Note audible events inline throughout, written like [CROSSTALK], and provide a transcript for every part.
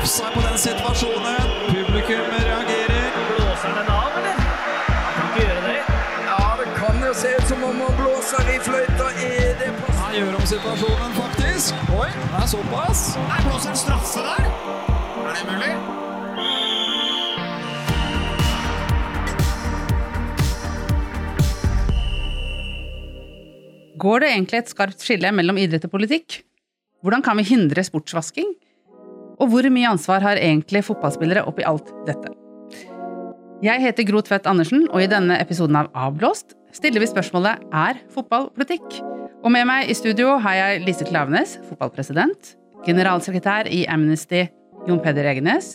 offside på den situasjonen. Publikum reagerer. Blåser den av, eller? Han kan ikke gjøre det. Ja, det kan jo se ut som om han blåser i fløyta. Er det på Han gjør om situasjonen, faktisk. Oi, det er såpass. Nei, blåser en straffe der? Er det mulig? Går det egentlig et skarpt skille mellom idrett og politikk? Hvordan kan vi hindre sportsvasking? Og hvor mye ansvar har egentlig fotballspillere oppi alt dette? Jeg heter Gro Tvedt Andersen, og i denne episoden av Avblåst stiller vi spørsmålet Er fotball politikk? Og med meg i studio har jeg Lise Klavenes, fotballpresident, generalsekretær i Amnesty Jon Peder Egenes,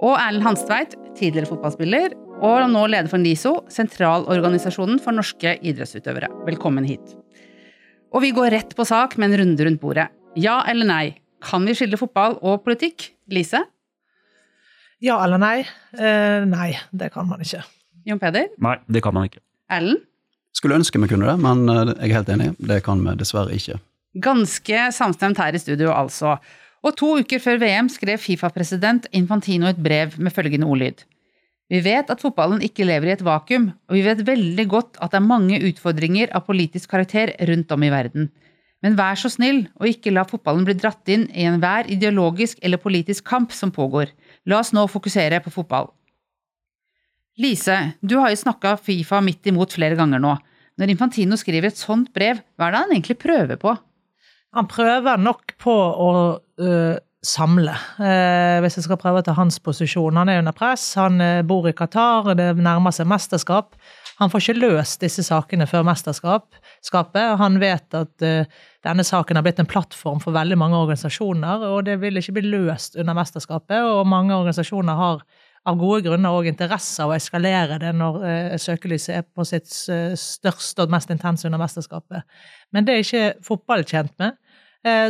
og Erlend Hanstveit, tidligere fotballspiller, og nå leder for NISO, sentralorganisasjonen for norske idrettsutøvere. Velkommen hit. Og vi går rett på sak med en runde rundt bordet. Ja eller nei? Kan vi skille fotball og politikk? Lise? Ja eller nei? Eh, nei, det kan man ikke. Jon Peder? Nei, det kan man ikke. Ellen? Skulle ønske vi kunne det, men eh, jeg er helt enig. Det kan vi dessverre ikke. Ganske samstemt her i studio, altså. Og to uker før VM skrev Fifa-president Infantino et brev med følgende ordlyd. Vi vet at fotballen ikke lever i et vakuum, og vi vet veldig godt at det er mange utfordringer av politisk karakter rundt om i verden. Men vær så snill og ikke la fotballen bli dratt inn i enhver ideologisk eller politisk kamp som pågår. La oss nå fokusere på fotball. Lise, du har jo snakka Fifa midt imot flere ganger nå. Når Infantino skriver et sånt brev, hva er det han egentlig prøver på? Han prøver nok på å øh, samle, eh, hvis jeg skal prøve å ta hans posisjon. Han er under press, han bor i Qatar, det nærmer seg mesterskap. Han får ikke løst disse sakene før mesterskapet. Han vet at denne saken har blitt en plattform for veldig mange organisasjoner, og det vil ikke bli løst under mesterskapet. Og mange organisasjoner har av gode grunner òg interesse av å eskalere det når uh, søkelyset er på sitt uh, største og mest intense under mesterskapet. Men det er ikke fotball tjent med.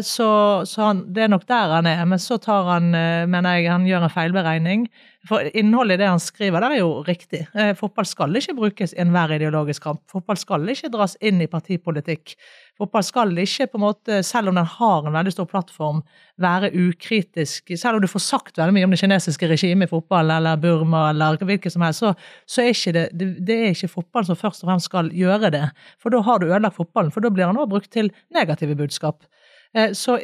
Så, så han, det er nok der han er. Men så tar han, mener jeg, han gjør en feilberegning. For innholdet i det han skriver, der er jo riktig. Fotball skal ikke brukes i enhver ideologisk kamp. Fotball skal ikke dras inn i partipolitikk. Fotball skal ikke, på en måte, selv om den har en veldig stor plattform, være ukritisk. Selv om du får sagt veldig mye om det kinesiske regimet i fotball, eller Burma, eller hvilket som helst, så, så er ikke det, det, det er ikke fotballen som først og fremst skal gjøre det. For da har du ødelagt fotballen, for da blir han også brukt til negative budskap. Så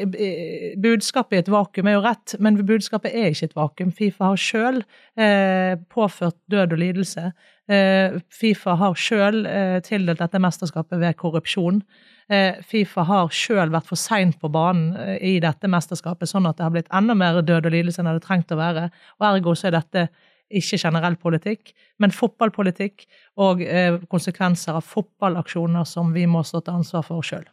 budskapet i et vakuum er jo rett, men budskapet er ikke et vakuum. Fifa har sjøl eh, påført død og lidelse. Eh, Fifa har sjøl eh, tildelt dette mesterskapet ved korrupsjon. Fifa har sjøl vært for seint på banen i dette mesterskapet, sånn at det har blitt enda mer død og lidelse enn det hadde trengt å være. Og ergo så er dette ikke generell politikk, men fotballpolitikk og konsekvenser av fotballaksjoner som vi må stå til ansvar for sjøl.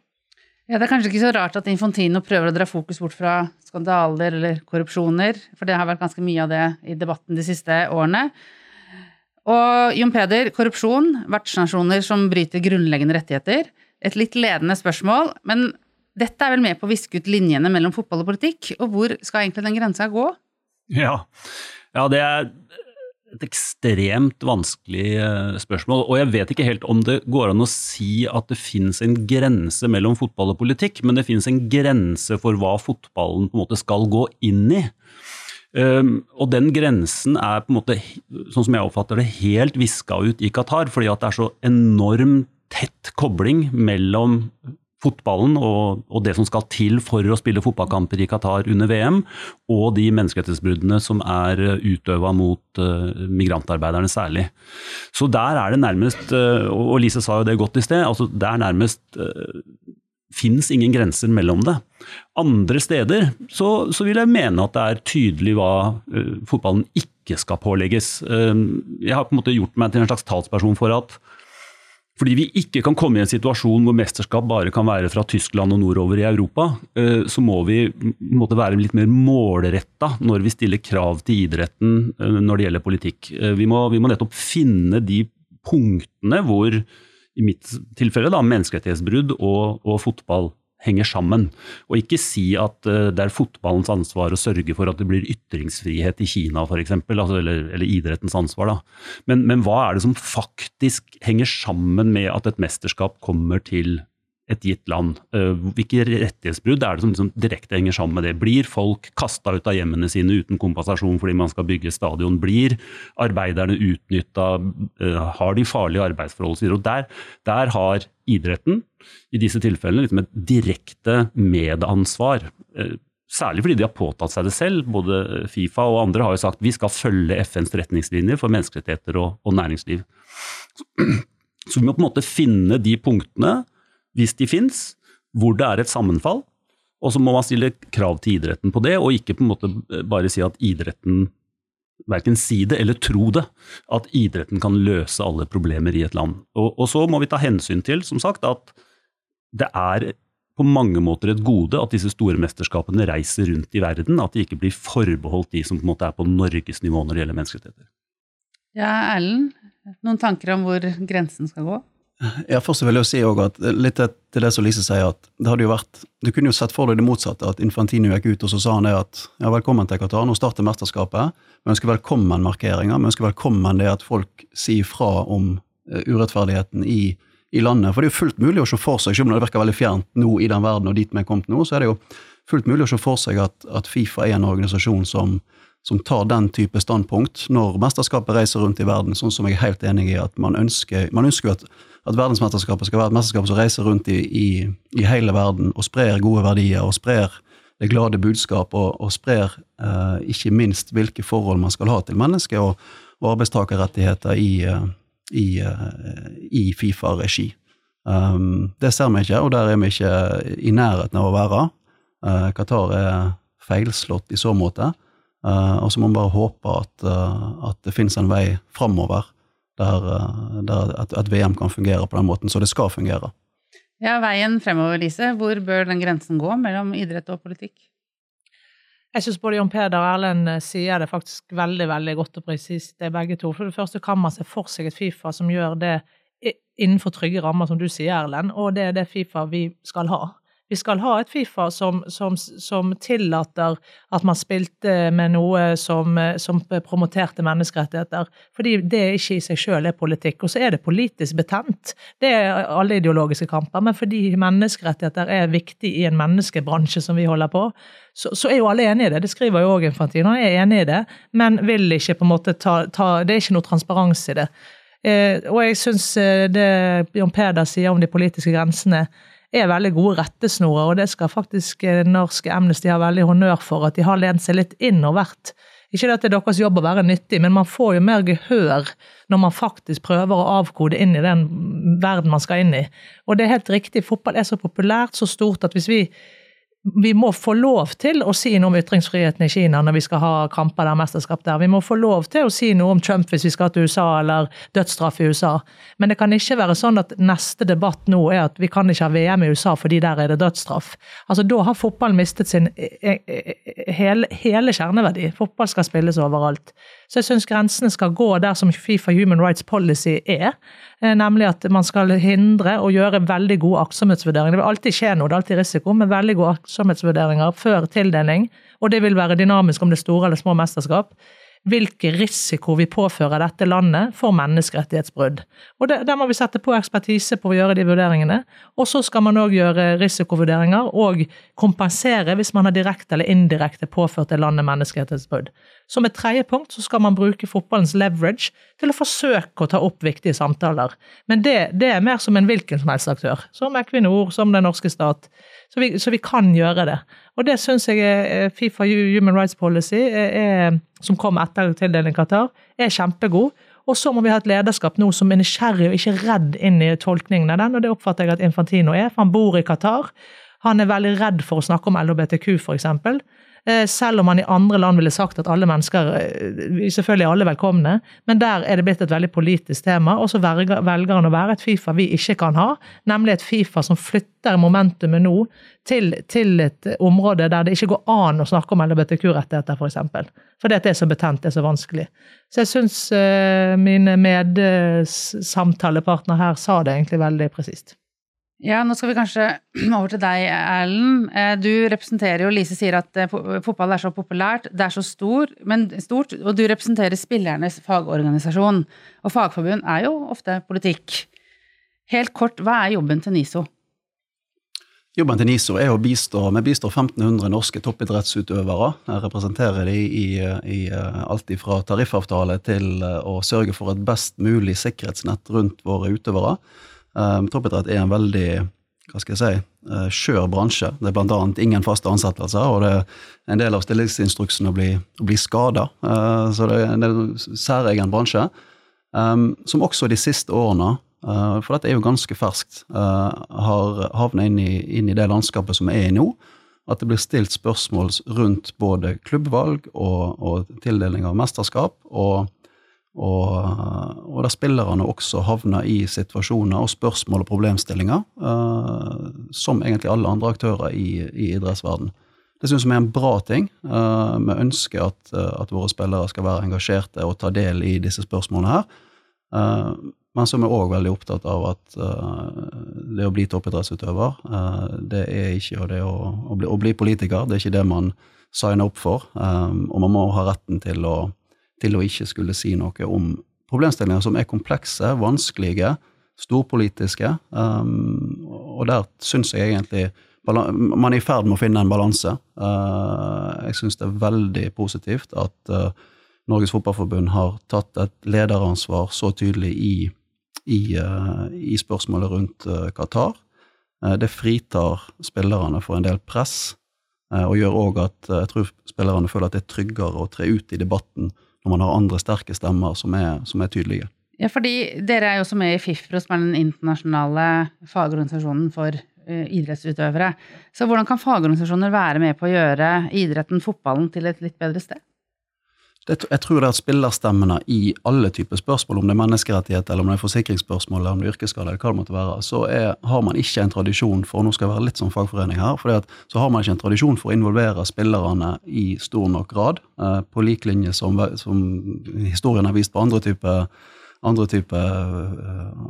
Ja, Det er kanskje ikke så rart at Infantino prøver å dra fokus bort fra skandaler eller korrupsjoner, for det har vært ganske mye av det i debatten de siste årene. Og Jon Peder, korrupsjon, vertsnasjoner som bryter grunnleggende rettigheter. Et litt ledende spørsmål, men dette er vel med på å viske ut linjene mellom fotball og politikk, og hvor skal egentlig den grensa gå? Ja, ja det er et ekstremt vanskelig eh, spørsmål. Og jeg vet ikke helt om det går an å si at det finnes en grense mellom fotball og politikk, men det finnes en grense for hva fotballen på en måte skal gå inn i. Um, og den grensen er på en måte, sånn som jeg oppfatter det, helt viska ut i Qatar, fordi at det er så enormt tett kobling mellom fotballen og, og, det som skal til for å spille fotballkamper i Qatar under VM, og de menneskerettighetsbruddene som er utøva mot uh, migrantarbeiderne særlig. Så der er det nærmest, uh, og Lise sa jo det godt i sted, altså det er nærmest uh, fins ingen grenser mellom det. Andre steder så, så, vil jeg mene at det er tydelig hva uh, fotballen ikke skal pålegges. Jeg har på en måte gjort meg til en slags talsperson for at fordi vi ikke kan komme i en situasjon hvor mesterskap bare kan være fra Tyskland og nordover i Europa, uh, så må vi måtte være litt mer målretta når vi stiller krav til idretten når det gjelder politikk. Vi må, vi må nettopp finne de punktene hvor i mitt tilfelle da, menneskerettighetsbrudd og, og, fotball henger sammen. Og ikke si at uh, det er fotballens ansvar å sørge for at det blir ytringsfrihet i Kina f.eks., altså, eller, eller idrettens ansvar. da. Men, men hva er det som faktisk henger sammen med at et mesterskap kommer til et gitt land. Eh, Hvilke rettighetsbrudd er det som liksom direkte henger sammen med det? Blir folk kasta ut av hjemmene sine uten kompensasjon fordi man skal bygge stadion? Blir arbeiderne utnytta? Har de farlige arbeidsforhold? Og der, der har idretten i disse tilfellene liksom et direkte medansvar. Eh, Særlig fordi de har påtatt seg det selv. Både Fifa og andre har jo sagt vi skal følge FNs retningslinjer for menneskerettigheter og, og næringsliv. Så vi må på en måte finne de punktene, hvis de fins, hvor det er et sammenfall. Og så må man stille krav til idretten på det, og ikke på en måte bare si at idretten verken si det eller tro det, at idretten kan løse alle problemer i et land. Og, og så må vi ta hensyn til, som sagt, at det er på mange måter et gode at disse store mesterskapene reiser rundt i verden, at de ikke blir forbeholdt de som på en måte er på norgesnivå når det gjelder menneskerettigheter. Ja, Erlend, noen tanker om hvor grensen skal gå? Ja, først vil jeg si også at litt til det som Lise sier, at det hadde jo vært Du kunne jo sett for deg det motsatte, at Infantino gikk ut og så sa han det at ja, velkommen til Qatar, nå starter mesterskapet. Vi ønsker velkommen markeringer, vi ønsker velkommen det at folk sier fra om eh, urettferdigheten i i landet. For det er jo fullt mulig å se for seg, selv om det virker veldig fjernt nå i den verden og dit vi er kommet nå, så er det jo fullt mulig å se for seg at, at Fifa er en organisasjon som, som, tar den type standpunkt når mesterskapet reiser rundt i verden, sånn som jeg er helt enig i at man ønsker man ønsker at, at verdensmesterskapet skal være et mesterskap som reiser rundt i, i, i, hele verden og sprer gode verdier og sprer det glade budskap og, og sprer eh, ikke minst hvilke forhold man skal ha til mennesker og, og arbeidstakerrettigheter i, eh, i, eh, i Fifa-regi. Um, det ser vi ikke, og der er vi ikke i nærheten av å være. Uh, Qatar er feilslått i så måte. Uh, og så må vi bare håpe at, uh, at det finnes en vei framover der, der at, at, VM kan fungere på den måten så det skal fungere. Ja, Veien fremover, Lise. Hvor bør den grensen gå mellom idrett og politikk? Jeg syns både Jon Peder og Erlend eh, sier det faktisk veldig veldig godt og presist, det er begge to. For det første kan man se for seg et Fifa som gjør det innenfor trygge rammer, som du sier, Erlend, og det er det Fifa vi skal ha. Vi skal ha et Fifa som, som, som, tillater at man spilte med noe som, som, promoterte menneskerettigheter. Fordi det ikke i seg selv er politikk. Og så er det politisk betent. Det er alle ideologiske kamper. Men fordi menneskerettigheter er viktig i en menneskebransje som vi holder på, så, så er jo alle enig i det. Det skriver jo òg Infantino. Han er enig i det, men vil ikke på en måte ta, ta Det er ikke noe transparens i det. Eh, og jeg syns eh, det Jon Peder sier om de politiske grensene, er veldig gode rettesnorer, og det skal faktisk norske Norsk Amnesty ha veldig honnør for, at de har lent seg litt inn og vært ikke det at det er deres jobb å være nyttig, men man får jo mer gehør når man faktisk prøver å avkode inn i den verden man skal inn i. Og det er helt riktig, fotball er så populært, så stort, at hvis vi vi må få lov til å si noe om ytringsfriheten i Kina når vi skal ha kamper der, mesterskap der. Vi må få lov til å si noe om Trump hvis vi skal til USA, eller dødsstraff i USA. Men det kan ikke være sånn at neste debatt nå er at vi kan ikke ha VM i USA fordi der er det dødsstraff. Altså, Da har fotballen mistet sin e, e, e, hele, hele kjerneverdi. Fotball skal spilles overalt. Så jeg syns grensene skal gå der som Fifa Human Rights Policy er. Eh, nemlig at man skal hindre og gjøre veldig gode aktsomhetsvurderinger. Det vil alltid skje noe, det er alltid risiko, men veldig gode aktsomhetsvurderinger før tildeling. Og det vil være dynamisk om det er store eller små mesterskap hvilken risiko vi påfører dette landet for menneskerettighetsbrudd. Og det, Der må vi sette på ekspertise på å gjøre de vurderingene. Og så skal man òg gjøre risikovurderinger og kompensere hvis man har direkte eller indirekte påført det landet menneskerettighetsbrudd. Som et tredje punkt så skal man bruke fotballens leverage til å forsøke å ta opp viktige samtaler. Men det, det er mer som en hvilken som helst aktør. Som Equinor, som den norske stat. Så vi, så vi kan gjøre det. Og det syns jeg er Fifa Human Rights Policy, er, som kom etter tildeling Qatar, er kjempegod. Og så må vi ha et lederskap nå som er nysgjerrig og ikke redd inn i tolkningen av den, og det oppfatter jeg at Infantino er, for han bor i Qatar. Han er veldig redd for å snakke om LHBTQ, f.eks. Eh, selv om man i andre land ville sagt at alle mennesker eh, selvfølgelig er alle velkomne. Men der er det blitt et veldig politisk tema, og så velger, han å være et Fifa vi ikke kan ha. Nemlig et Fifa som flytter momentumet nå til, til et område der det ikke går an å snakke om LHBTQ-rettigheter, f.eks. For eksempel. Fordi det er så betent, det er så vanskelig. Så jeg syns uh, mine medsamtalepartnere her sa det egentlig veldig presist. Ja, nå skal vi kanskje [CLEARS THROAT] over til deg, Erlend. Eh, du representerer jo Lise sier at eh, fotball er så populært, det er så stor, men stort, og du representerer spillernes fagorganisasjon. Og fagforbund er jo ofte politikk. Helt kort, hva er jobben til NISO? Jobben til NISO er å bistå Vi bistår 1500 norske toppidrettsutøvere. Jeg representerer de i, i alt fra tariffavtale til eh, å sørge for et best mulig sikkerhetsnett rundt våre utøvere. Um, toppidrett er en veldig hva skal jeg si, uh, skjør bransje. Det er bl.a. ingen faste ansettelser, og det er en del av stillingsinstruksen å bli, å bli skada. Uh, så det er en særegen bransje. Um, som også de siste årene for dette er jo ganske ferskt. Har havna inn, inn, i det landskapet som er i nå. At det blir stilt spørsmål rundt både klubbvalg og, og tildeling av mesterskap. Og, og, og der spillerne også havner i situasjoner og spørsmål og problemstillinger uh, som egentlig alle andre aktører i, i idrettsverden. Det syns vi er en bra ting. vi ønsker at, at, våre spillere skal være engasjerte og ta del i disse spørsmålene her. Men så er vi òg veldig opptatt av at uh, det å bli toppidrettsutøver, uh, det er ikke det å, å, bli, å, bli, politiker. Det er ikke det man signer opp for. Um, og man må ha retten til å, til å ikke skulle si noe om problemstillinger som er komplekse, vanskelige, storpolitiske. Um, og der syns jeg egentlig man er i ferd med å finne en balanse. Uh, jeg syns det er veldig positivt at Norges Fotballforbund har tatt et lederansvar så tydelig i i, uh, i spørsmålet rundt eh, Qatar. Eh, det fritar spillerne for en del press, og gjør òg at jeg tror spillerne føler at det er tryggere å tre ut i debatten når man har andre sterke stemmer som er, som er tydelige. Ja, fordi dere er jo også med i FIFPRO, som er den internasjonale fagorganisasjonen for idrettsutøvere. Så hvordan kan fagorganisasjoner være med på å gjøre idretten, fotballen, til et litt bedre sted? Det, jeg tror det er at spillerstemmene i alle typer spørsmål, om det er menneskerettigheter, eller om det er forsikringsspørsmål, eller om det er yrkesskade, eller hva det måtte være, så er, har man ikke en tradisjon for nå skal jeg være litt som fagforening her, for så har man ikke en tradisjon for å involvere spillerne i stor nok grad, eh, på lik linje som, som, historien har vist på andre typer type,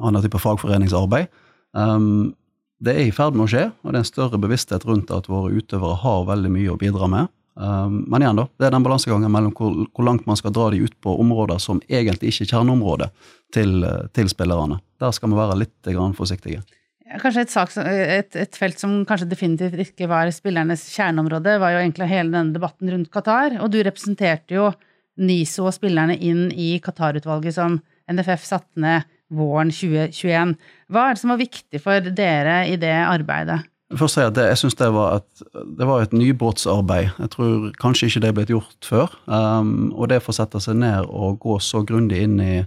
andre type fagforeningsarbeid. Um, det er i ferd med å skje, og det er en større bevissthet rundt at våre utøvere har veldig mye å bidra med. Um, men igjen, da, det er den balansegangen mellom hvor, hvor, langt man skal dra de ut på områder som egentlig ikke er kjerneområdet til, til spillerne. Der skal vi være litt forsiktige. Kanskje et, sak, et, et, felt som kanskje definitivt ikke var spillernes kjerneområde, var jo egentlig hele denne debatten rundt Qatar. Og du representerte jo NISO og spillerne inn i Qatar-utvalget som NFF satte ned våren 2021. Hva er det som var viktig for dere i det arbeidet? Først si at det, Jeg syns det, det var et nybrottsarbeid. Jeg tror kanskje ikke det er blitt gjort før. Um, og det får sette seg ned og gå så grundig inn i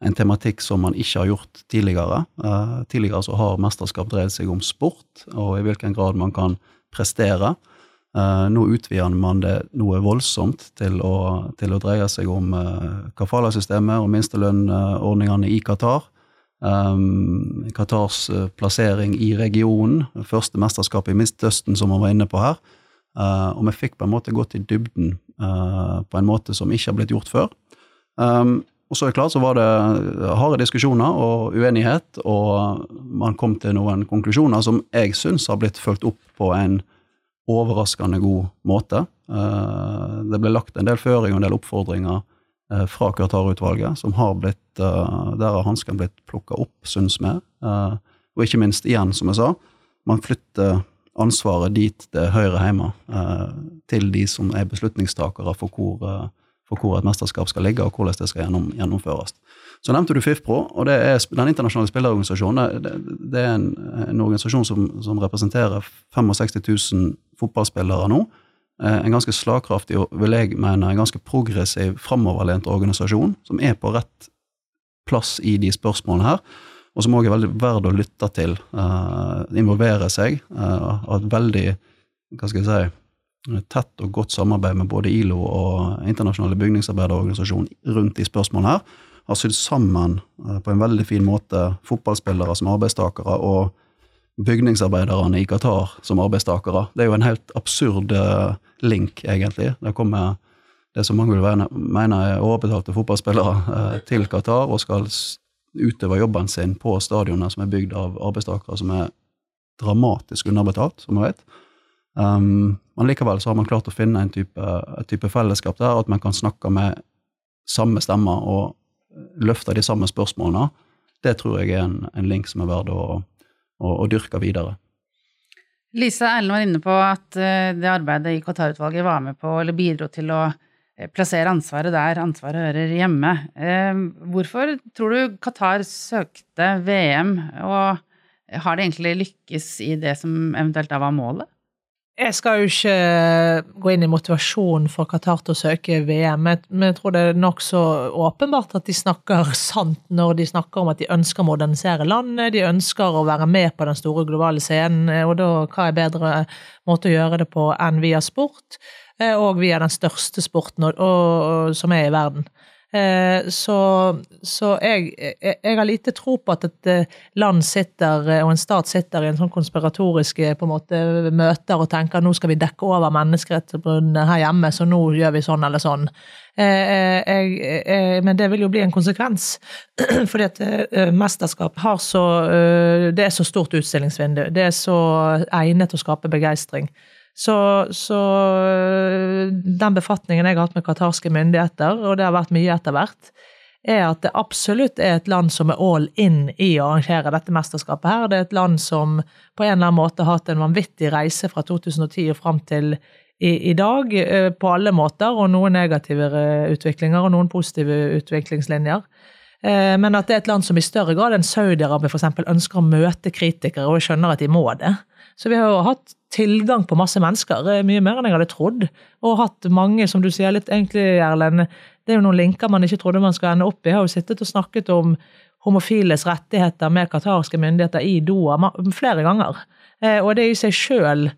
en tematikk som man ikke har gjort tidligere. Uh, tidligere så har mesterskap dreid seg om sport, og i hvilken grad man kan prestere. Uh, nå utvider man det noe voldsomt til å, til å dreie seg om uh, kafala-systemet og minstelønnordningene i Qatar. Um, plassering i regionen, første mesterskapet i Midtøsten som man var inne på her. Uh, og vi fikk på en måte gått i dybden uh, på en måte som ikke har blitt gjort før. Um, og så er det klart så var det harde diskusjoner og uenighet, og man kom til noen konklusjoner som jeg syns har blitt fulgt opp på en overraskende god måte. Uh, det ble lagt en del føringer og en del oppfordringer fra Qatar-utvalget, som har blitt eh, Der har hansken blitt plukka opp, syns vi. Eh, og ikke minst, igjen, som jeg sa, man flytter ansvaret dit det hører hjemme, til de som er beslutningstakere for hvor, for hvor et mesterskap skal ligge, og hvordan det skal gjennom, gjennomføres. Så nevnte du FIFPro, og det er den internasjonale spillerorganisasjonen. Det, det er en, en organisasjon som, som, representerer 65 000 fotballspillere nå. Eh, en ganske slagkraftig og vil jeg mene en ganske progressiv, framoverlent organisasjon, som er på rett plass i de spørsmålene her, og som òg er veldig verd å lytte til, uh, involvere seg, uh, ha et veldig, hva skal jeg si, tett og godt samarbeid med både ILO og Internasjonale bygningsarbeiderorganisasjon rundt de spørsmålene her, har sydd sammen uh, på en veldig fin måte fotballspillere som arbeidstakere og bygningsarbeiderne i Qatar som arbeidstakere. Det er jo en helt absurd uh, link, egentlig. Det kommer det som mange vil mene er overbetalte fotballspillere uh, til Qatar og skal utøve jobben sin på stadioner som er bygd av arbeidstakere som er dramatisk underbetalt, som vi vet. Um, men likevel så har man klart å finne en type, et type fellesskap der, at man kan snakke med samme stemmer og løfte de samme spørsmålene. Det tror jeg er en, en link som er verdt å å, å dyrke videre. Lise Erlend var inne på at eh, det arbeidet i Qatar-utvalget var med på, eller bidro til å eh, plassere ansvaret der ansvaret hører hjemme. Eh, Hvorfor tror du Qatar søkte VM, og har det egentlig lykkes i det som eventuelt da var målet? Jeg skal jo ikke gå inn i motivasjonen for Qatar til å søke VM, men jeg tror det er nokså åpenbart at de snakker sant når de snakker om at de ønsker å modernisere landet, de ønsker å være med på den store globale scenen, og da hva er bedre måte å gjøre det på enn via sport, eh, og via den største sporten og, og, som er i verden. Eh, Så, så jeg, jeg, jeg har lite tro på at et eh, land sitter, eh, og en stat sitter i en sånn konspiratoriske på en måte, møter og tenker nå skal vi dekke over menneskerettighetsbruddene her hjemme, så nå gjør vi sånn eller sånn. Jeg, eh, men det vil jo bli en konsekvens, [CLEARS THROAT] fordi at mesterskap har så Det er så stort utstillingsvindu. Det er så egnet å skape begeistring. Så, så øh, den befatningen jeg har hatt med qatarske myndigheter, og det har vært mye etter hvert, er at det absolutt er et land som er all in i å arrangere dette mesterskapet her. Det er et land som på en eller annen måte har hatt en vanvittig reise fra 2010 og fram til i, i dag, øh, på alle måter, og noen negative utviklinger og noen positive utviklingslinjer. Eh, Men at det er et land som i større grad enn Saudi-Arabia f.eks. ønsker å møte kritikere, og skjønner at de må det. Så vi har jo hatt tilgang på masse mennesker, mye mer enn jeg hadde trodd. Og hatt mange, som du sier litt egentlig, Erlend, det er jo noen linker man ikke trodde man skulle ende opp i. Jeg har jo sittet og snakket om homofiles rettigheter med qatarske myndigheter i Doha flere ganger. Eh, Og det er i seg sjøl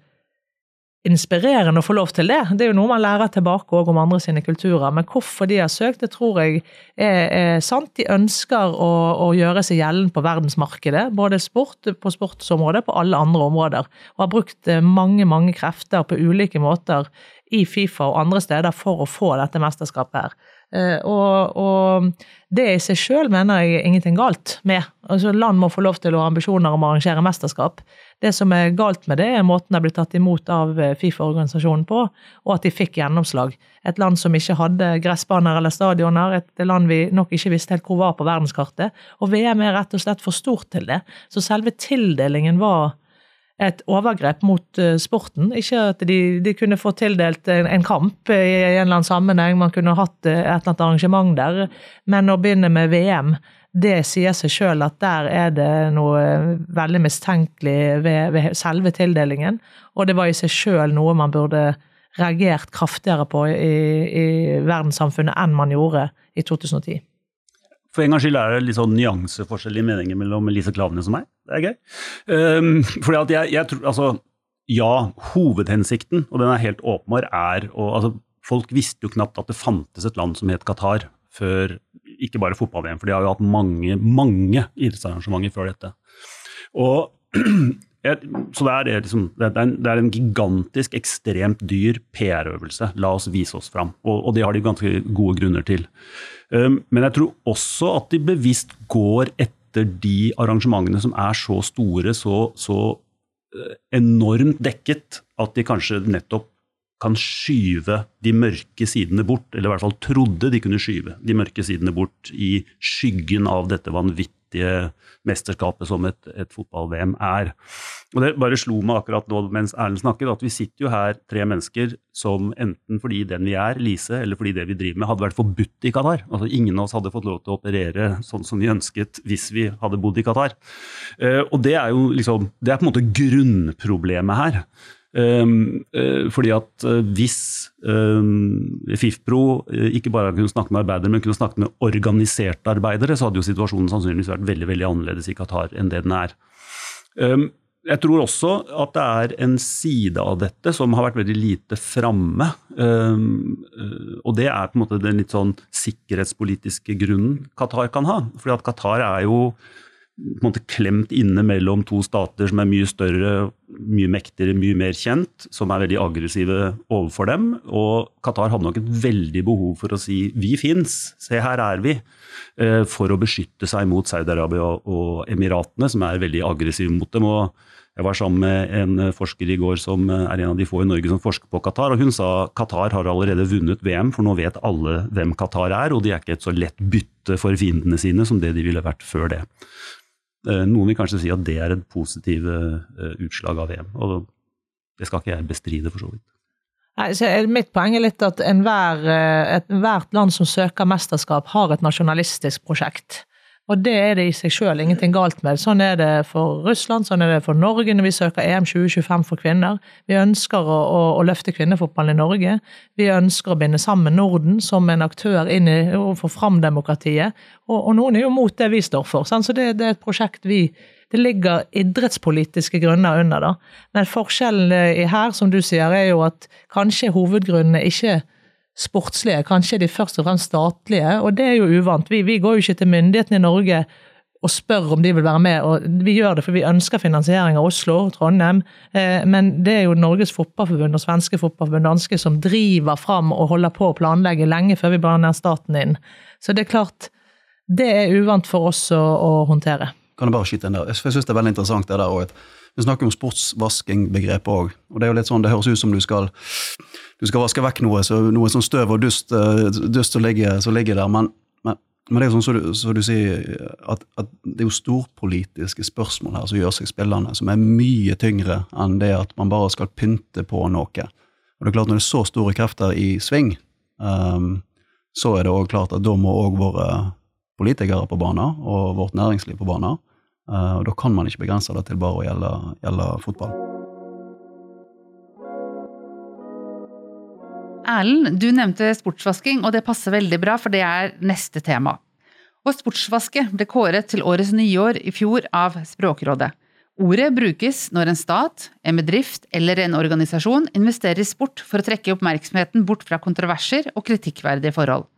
inspirerende å få lov til det. Det er jo noe man lærer tilbake også om andre sine kulturer. Men hvorfor de har søkt, det tror jeg er, er sant. De ønsker å, å gjøre seg gjeldende på verdensmarkedet, både sport, på sportsområdet, på alle andre områder. Og har brukt eh, mange, mange krefter på ulike måter i Fifa og andre steder for å få dette mesterskapet her. Eh, Og, og det i seg sjøl mener jeg ingenting galt med. Altså Land må få lov til å ha ambisjoner om å arrangere mesterskap. Det som er galt med det, er måten det blitt tatt imot av eh, Fifa-organisasjonen på, og at de fikk gjennomslag. Et land som ikke hadde gressbaner eller stadioner, et land vi nok ikke visste helt hvor var på verdenskartet. Og VM er rett og slett for stort til det. Så selve tildelingen var et overgrep mot eh, sporten. Ikke at de, de kunne få tildelt en, en kamp i en eller annen sammenheng, man kunne hatt eh, et eller annet arrangement der, men å begynne med VM, det sier seg sjøl at der er det noe eh, veldig mistenkelig ved, ved selve tildelingen, og det var i seg sjøl noe man burde reagert kraftigere på i, i verdenssamfunnet enn man gjorde i 2010. For en gangs skyld er det litt sånn nyanseforskjell i meninger mellom Lise Klaveness og meg. Det er gøy. Um, fordi at jeg, jeg tror, altså, ja, hovedhensikten, og den er helt åpenbar, er å altså, Folk visste jo knapt at det fantes et land som het Qatar før ikke bare fotball-VM, for de har jo hatt mange, mange idrettsarrangementer før dette. Og [CLEARS THROAT] så det er, liksom, det, er en, det er en gigantisk, ekstremt dyr PR-øvelse. La oss vise oss fram. Og, og det har de ganske gode grunner til. Um, men jeg tror også at de bevisst går etter de arrangementene som er så store, så, så eh, enormt dekket, at de kanskje nettopp kan skyve de mørke sidene bort, eller i hvert fall trodde de kunne skyve de mørke sidene bort i skyggen av dette vanvittige mesterskapet som et, et fotball-VM er. Og Det bare slo meg akkurat nå mens Erlend snakket, at vi sitter jo her tre mennesker som enten fordi den vi er, Lise, eller fordi det vi driver med, hadde vært forbudt i Qatar. Altså Ingen av oss hadde fått lov til å operere sånn som vi ønsket hvis vi hadde bodd i Qatar. Eh, og det er jo liksom, det er på en måte grunnproblemet her. Um, uh, fordi at uh, hvis um, FIFPro uh, ikke bare kunne snakke med arbeidere, men kunne snakke med organiserte arbeidere, så hadde jo situasjonen sannsynligvis vært veldig veldig annerledes i Qatar enn det den er. Um, jeg tror også at det er en side av dette som har vært veldig lite framme. og det er på en måte den litt sånn sikkerhetspolitiske grunnen Qatar kan ha. Fordi at Qatar er jo på en måte klemt inne mellom to stater som er mye større, mye mektigere, mye mer kjent, som er veldig aggressive overfor dem. Og Qatar hadde nok et veldig behov for å si 'vi fins, se her er vi', eh, for å beskytte seg mot Saudi-Arabia og Emiratene, som er veldig aggressive mot dem. og jeg var sammen med en forsker i går som er en av de få i Norge som forsker på Qatar, og hun sa Qatar har allerede vunnet VM, for nå vet alle hvem Qatar er, og de er ikke et så lett bytte for fiendene sine som det de ville vært før det. Eh, Noen vil kanskje si at det er et positivt eh, utslag av VM. Og Det skal ikke jeg bestride, for så vidt. Nei, så Mitt poeng er litt at enhver, eh, ethvert land som søker mesterskap, har et nasjonalistisk prosjekt. Og det er det i seg sjøl ingenting galt med. Sånn er det for Russland, sånn er det for Norge når vi søker EM 2025 for kvinner. Vi ønsker å, å, å løfte kvinnefotballen i Norge. Vi ønsker å binde sammen Norden som en aktør inn i og få fram demokratiet. Og, og, noen er jo mot det vi står for. Sant? Så det, det er et prosjekt vi det ligger idrettspolitiske grunner under, da. Men forskjellen her, som du sier, er jo at kanskje hovedgrunnene ikke sportslige, kanskje de først og fremst statlige, og det er jo uvant. Vi, vi går jo ikke til myndighetene i Norge og spør om de vil være med, og vi gjør det for vi ønsker finansiering av Oslo, og Trondheim, eh, men det er jo Norges Fotballforbund og svenske fotballforbund danske som driver fram og holder på å planlegge lenge før vi blander staten inn. Så det er klart, det er uvant for oss å, å håndtere. Kan jeg bare skyte inn der? Jeg syns det er veldig interessant det der òg. Vi snakker om sportsvaskingbegrepet òg, og det er jo litt sånn, det høres ut som du skal du skal vaske vekk noe, så, noe sånn støv og dust, eh, dust som, ligger, som, ligger, der. Men, men, men, det er jo sånn som du, så du sier, at, at, det er jo storpolitiske spørsmål her som gjør seg spillende, som er mye tyngre enn det at man bare skal pynte på noe. Og det er klart Når det er så store krefter i sving, um, så er det også klart at da må òg våre politikere på banen og vårt næringsliv på banen. Uh, og Da kan man ikke begrense det til bare å gjelde, gjelde fotball. Erlend, du nevnte sportsvasking, og det passer veldig bra, for det er neste tema. Og sportsvaske ble kåret til årets nyår i fjor av Språkrådet. Ordet brukes når en stat, en bedrift eller en organisasjon investerer i sport for å trekke oppmerksomheten bort fra kontroverser og kritikkverdige forhold.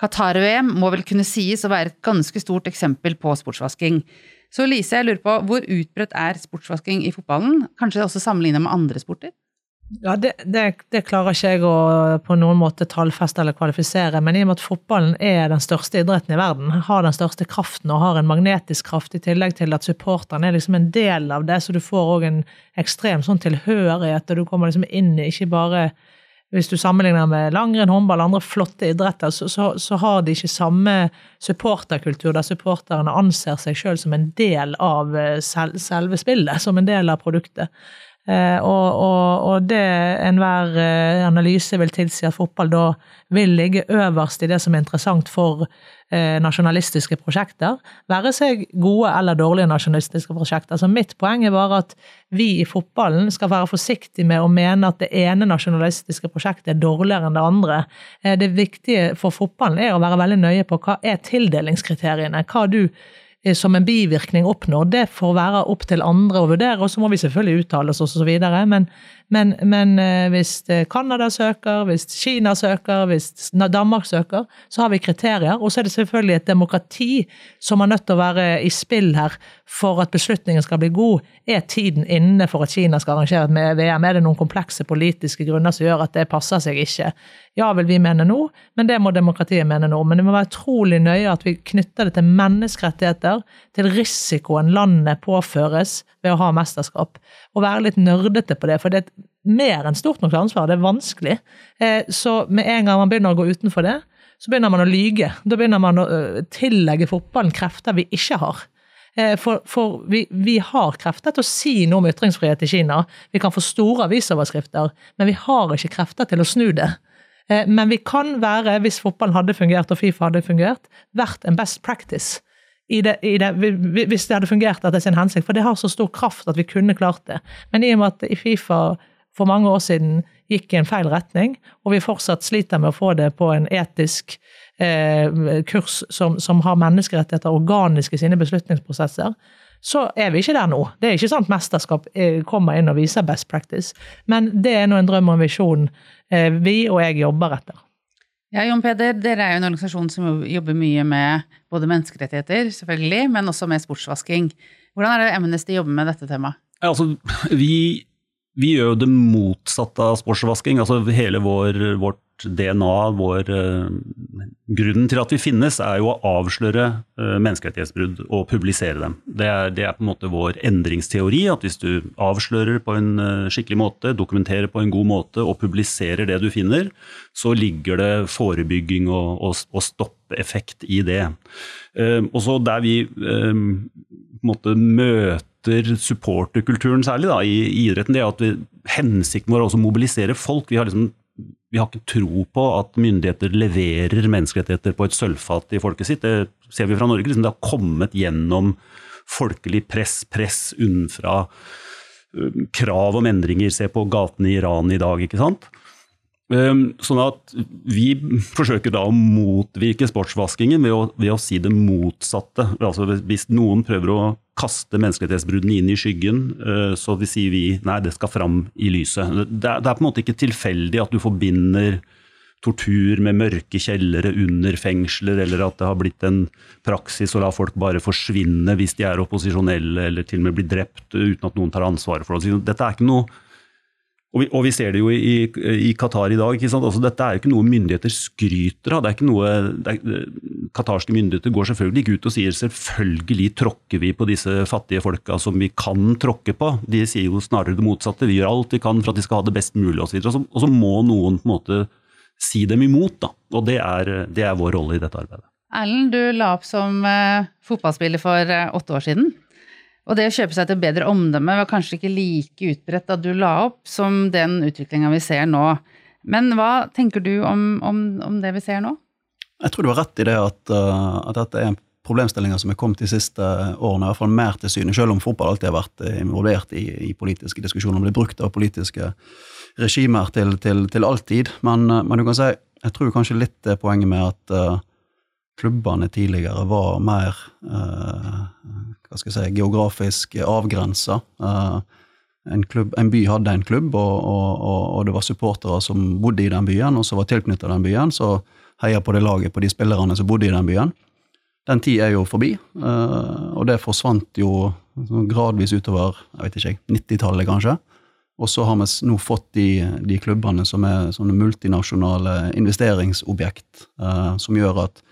Qatar-VM må vel kunne sies å være et ganske stort eksempel på sportsvasking. Så Lise, jeg lurer på, hvor utbredt er sportsvasking i fotballen, kanskje også sammenlignet med andre sporter? Ja, det, det, det, klarer ikke jeg å på noen måte tallfeste eller kvalifisere, men i og med at fotballen er den største idretten i verden, har den største kraften og har en magnetisk kraft, i tillegg til at supporterne er liksom en del av det, så du får òg en ekstrem sånn tilhørighet, og du kommer liksom inn i ikke bare hvis du sammenligner med langrenn, håndball, andre flotte idretter, så, så, så har de ikke samme supporterkultur, der supporterne anser seg sjøl som en del av eh, selve spillet, som en del av produktet. Eh, og, og, og det enhver eh, analyse vil tilsi at fotball da vil ligge øverst i det som er interessant for eh, nasjonalistiske prosjekter, være seg gode eller dårlige nasjonalistiske prosjekter. Så mitt poeng er bare at vi i fotballen skal være forsiktige med å mene at det ene nasjonalistiske prosjektet er dårligere enn det andre. Det viktige for fotballen er å være veldig nøye på hva er tildelingskriteriene, hva du som en bivirkning oppnår, det får være opp til andre å vurdere. Og så må vi selvfølgelig uttale oss osv. Men, men, men eh, hvis eh, Canada søker, hvis Kina søker, hvis Danmark søker, så har vi kriterier. Og så er det selvfølgelig et demokrati som er nødt til å være i spill her for at beslutningen skal bli god. Er tiden inne for at Kina skal arrangere et VM? Er det noen komplekse politiske grunner som gjør at det passer seg ikke? Ja, vil vi mene nå, men det må demokratiet mene nå. Men det må være utrolig nøye at vi knytter det til menneskerettigheter, til risikoen landet påføres ved å ha mesterskap. Og være litt nerdete på det, for det er mer enn stort nok ansvar. Det er vanskelig. Eh, så med en gang man begynner å gå utenfor det, så begynner man å lyge. Da begynner man å eh, tillegge fotballen krefter vi ikke har. Eh, for, for vi, vi, har krefter til å si noe om ytringsfrihet i Kina. Vi kan få store avisoverskrifter, men vi har ikke krefter til å snu det. Eh, men vi kan være, hvis fotballen hadde fungert og Fifa hadde fungert, vært en best practice. I det, i det, hvis det hadde fungert etter sin hensikt, for det har så stor kraft at vi kunne klart det. Men i og med at i Fifa for mange år siden gikk i en feil retning, og vi fortsatt sliter med å få det på en etisk kurs som, som, har menneskerettigheter organisk i sine beslutningsprosesser, så er vi ikke der nå. Det er ikke sånn at mesterskap eh, kommer inn og viser best practice, men det er nå en drøm og en visjon eh, vi og jeg jobber etter. Ja, Jon Peder, dere er jo en organisasjon som jobber mye med både menneskerettigheter, selvfølgelig, men også med sportsvasking. Hvordan er det Amnesty jobber med dette temaet? Ja, altså, vi, vi, gjør jo det motsatte av sportsvasking. Altså, hele vår, vårt DNA, vår uh, Grunnen til at vi finnes, er jo å avsløre uh, menneskerettighetsbrudd og publisere dem. Det er, det er, på en måte vår endringsteori, at hvis du avslører på en uh, skikkelig måte, dokumenterer på en god måte og publiserer det du finner, så ligger det forebygging og, og, og stoppeffekt i det. og så der vi på en måte møter supporterkulturen særlig da, i, i idretten, det er at vi, hensikten vår er også å mobilisere folk. Vi har, liksom, vi har ikke tro på at myndigheter leverer menneskerettigheter på et sølvfat i folket sitt. Det ser vi fra Norge. Liksom, det har kommet gjennom folkelig press, press unnfra, øh, krav om endringer. Se på gatene i Iran i dag, ikke sant. Um, Sånn at vi forsøker da å motvirke sportsvaskingen ved å, ved å si det motsatte. Altså Hvis noen prøver å kaste menneskerettighetsbruddene inn i skyggen, uh, så vi sier vi nei, det skal fram i lyset. Det er, det er på en måte ikke tilfeldig at du forbinder tortur med mørke kjellere under fengsler, eller at det har blitt en praksis å la folk bare forsvinne hvis de er opposisjonelle, eller til og med bli drept uten at noen tar ansvaret for det. Dette er ikke noe og vi, og vi, ser det jo i, i Qatar i dag. ikke? Altså, dette er jo ikke noe myndigheter skryter av. det er ikke noe, er, Qatarske myndigheter går selvfølgelig ikke ut og sier selvfølgelig tråkker vi på disse fattige folka som vi kan tråkke på. De sier jo snarere det motsatte. Vi gjør alt vi kan for at de skal ha det best mulig. Og, så- og så må noen på en måte si dem imot. da. Og det er, det er vår rolle i dette arbeidet. Erlend, du la opp som eh, fotballspiller for eh, åtte år siden. Og det å kjøpe seg til bedre omdømme var kanskje ikke like utbredt da du la opp, som den utviklinga vi ser nå. Men hva tenker du om, om, om det vi ser nå? Jeg tror du har rett i det at, uh, at dette er problemstillinger som er kommet de siste årene, i hvert fall mer til syne, selv om fotball alltid har vært eh, involvert i, i politiske diskusjoner, og blitt brukt av politiske regimer til, til, til alltid. Men, uh, men du kan si, jeg tror kanskje litt det poenget med at uh, klubbene tidligere var mer uh, hva skal jeg si, geografisk avgrensa. Uh, en, en by hadde en klubb, og, og, og, det var supportere som bodde i den byen, og som var tilknyttet den byen, så heia på det laget på de spillerne som bodde i den byen. Den tid er jo forbi, uh, og det forsvant jo sånn gradvis utover jeg vet ikke, 90-tallet, kanskje. Og så har vi nå fått de, de klubbene som er sånne multinasjonale investeringsobjekt, uh, som gjør at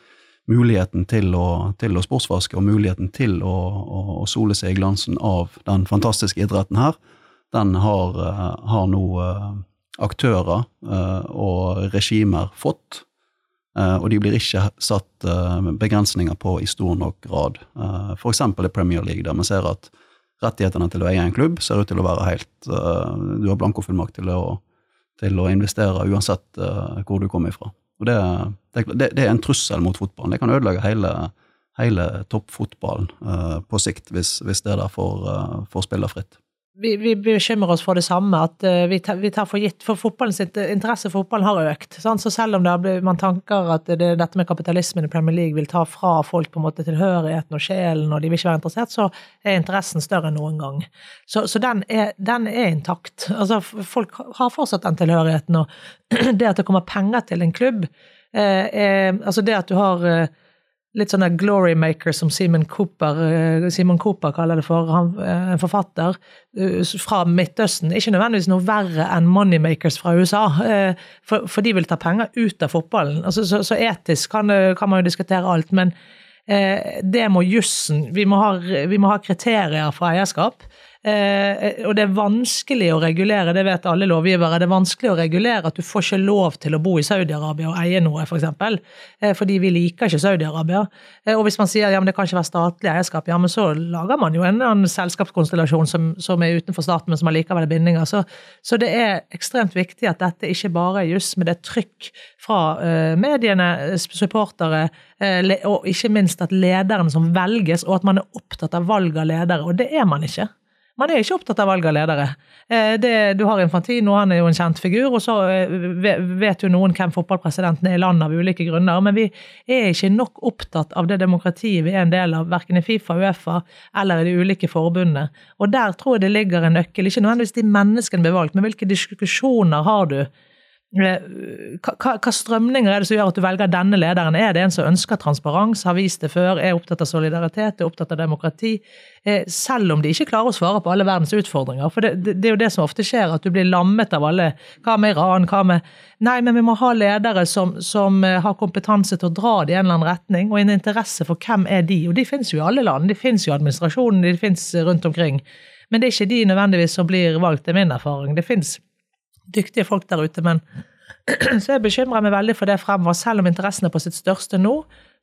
muligheten til å, til å sportsvaske og muligheten til å, å, å sole seg i glansen av den fantastiske idretten her, den har, eh, har nå eh, aktører eh, og regimer fått. Og de blir ikke satt begrensninger på i stor nok grad. F.eks. I Premier League, der vi ser at rettighetene til å eie en klubb ser ut til å være helt Du har blankofullmakt til å, til å investere uansett hvor du kommer ifra. Og det, det, det er en trussel mot fotballen. Det kan ødelegge hele, hele toppfotballen uh, på sikt, hvis, hvis det der får, uh, spille fritt. Vi, vi bekymrer oss for det samme, at eh, vi, tar, vi tar for gitt For fotballen sitt interesse for fotballen har økt. Sant? Så selv om det man tanker at det, dette med kapitalismen i Premier League vil ta fra folk på en måte tilhørigheten og sjelen, og de vil ikke være interessert, så er interessen større enn noen gang. Så, så den, er, den er intakt. Altså, folk har fortsatt den tilhørigheten, og [CLEARS THROAT] det at det kommer penger til en klubb, eh, er, altså det at du har eh, litt sånne glory makers som Simon Cooper, eh, Simon Cooper kaller det for, han, eh, en forfatter eh, fra Midtøsten. Ikke nødvendigvis noe verre enn moneymakers fra USA, for, for de vil ta penger ut av fotballen. Altså, så, så etisk kan, kan man jo diskutere alt, men eh, det må jussen vi, vi må ha kriterier for eierskap. Eh, og det er vanskelig å regulere, det vet alle lovgivere, det er vanskelig å regulere at du får ikke lov til å bo i Saudi-Arabia og eie noe, f.eks. For eksempel, eh, fordi vi liker ikke Saudi-Arabia. Eh, og hvis man sier ja, men det kan ikke være statlig eierskap, ja, men så lager man jo en annen selskapskonstellasjon som, som er utenfor staten, men som allikevel er bindinger. Så, så det er ekstremt viktig at dette ikke bare er juss, men det er trykk fra eh, mediene, eh, supportere, eh, og ikke minst at lederne som velges, og at man er opptatt av valg av ledere. Og det er man ikke. Man er ikke opptatt av valg av ledere. Eh, Det, du har Infantino, han er jo en kjent figur, og så eh, vet jo noen hvem fotballpresidenten er i landet av ulike grunner, men vi er ikke nok opptatt av det demokratiet vi er en del av, verken i Fifa, Uefa eller i de ulike forbundene. Og der tror jeg det ligger en nøkkel, ikke nødvendigvis de menneskene blir valgt, men hvilke diskusjoner har du? Eh, Hva, strømninger er det som gjør at du velger denne lederen? Er det en som ønsker transparens, har vist det før, er opptatt av solidaritet, er opptatt av demokrati? Eh, Selv om de ikke klarer å svare på alle verdens utfordringer. For det, det, det er jo det som ofte skjer, at du blir lammet av alle. Hva med Iran? Hva med Nei, men vi må ha ledere som, som eh, har kompetanse til å dra det i en eller annen retning, og en interesse for hvem er de. Og de finnes jo i alle land. De finnes jo i administrasjonen, de finnes rundt omkring. Men det er ikke de nødvendigvis som blir valgt, det er min erfaring. Det finnes dyktige folk der ute, men [CLEARS THROAT] Så jeg bekymrer meg veldig for det fremover. Selv om interessen er på sitt største nå,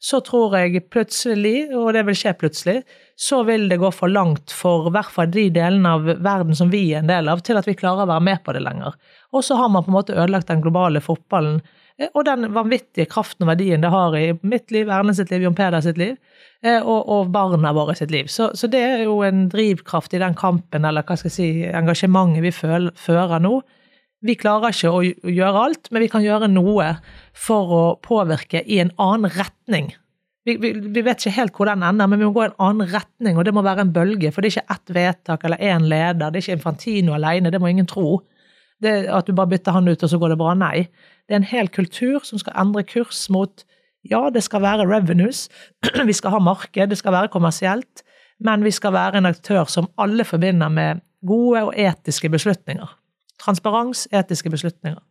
så tror jeg plutselig, og det vil skje plutselig, så vil det gå for langt for i hvert fall de delene av verden som vi er en del av, til at vi klarer å være med på det lenger. Og så har man på en måte ødelagt den globale fotballen eh, og den vanvittige kraften og verdien det har i mitt liv, Erne sitt liv, Jon Peder sitt liv, eh, og, og barna våre sitt liv. Så, så, det er jo en drivkraft i den kampen, eller hva skal jeg si, engasjementet vi føl, fører nå. Vi klarer ikke å gjøre alt, men vi kan gjøre noe for å påvirke i en annen retning. Vi, vi, vi, vet ikke helt hvor den ender, men vi må gå i en annen retning, og det må være en bølge. For det er ikke ett vedtak eller én leder, det er ikke Infantino alene, det må ingen tro. Det At du bare bytter han ut, og så går det bra. Nei. Det er en hel kultur som skal endre kurs mot ja, det skal være revenues, [CLEARS THROAT] vi skal ha marked, det skal være kommersielt, men vi skal være en aktør som alle forbinder med gode og etiske beslutninger. Transparens, etiske beslutninger.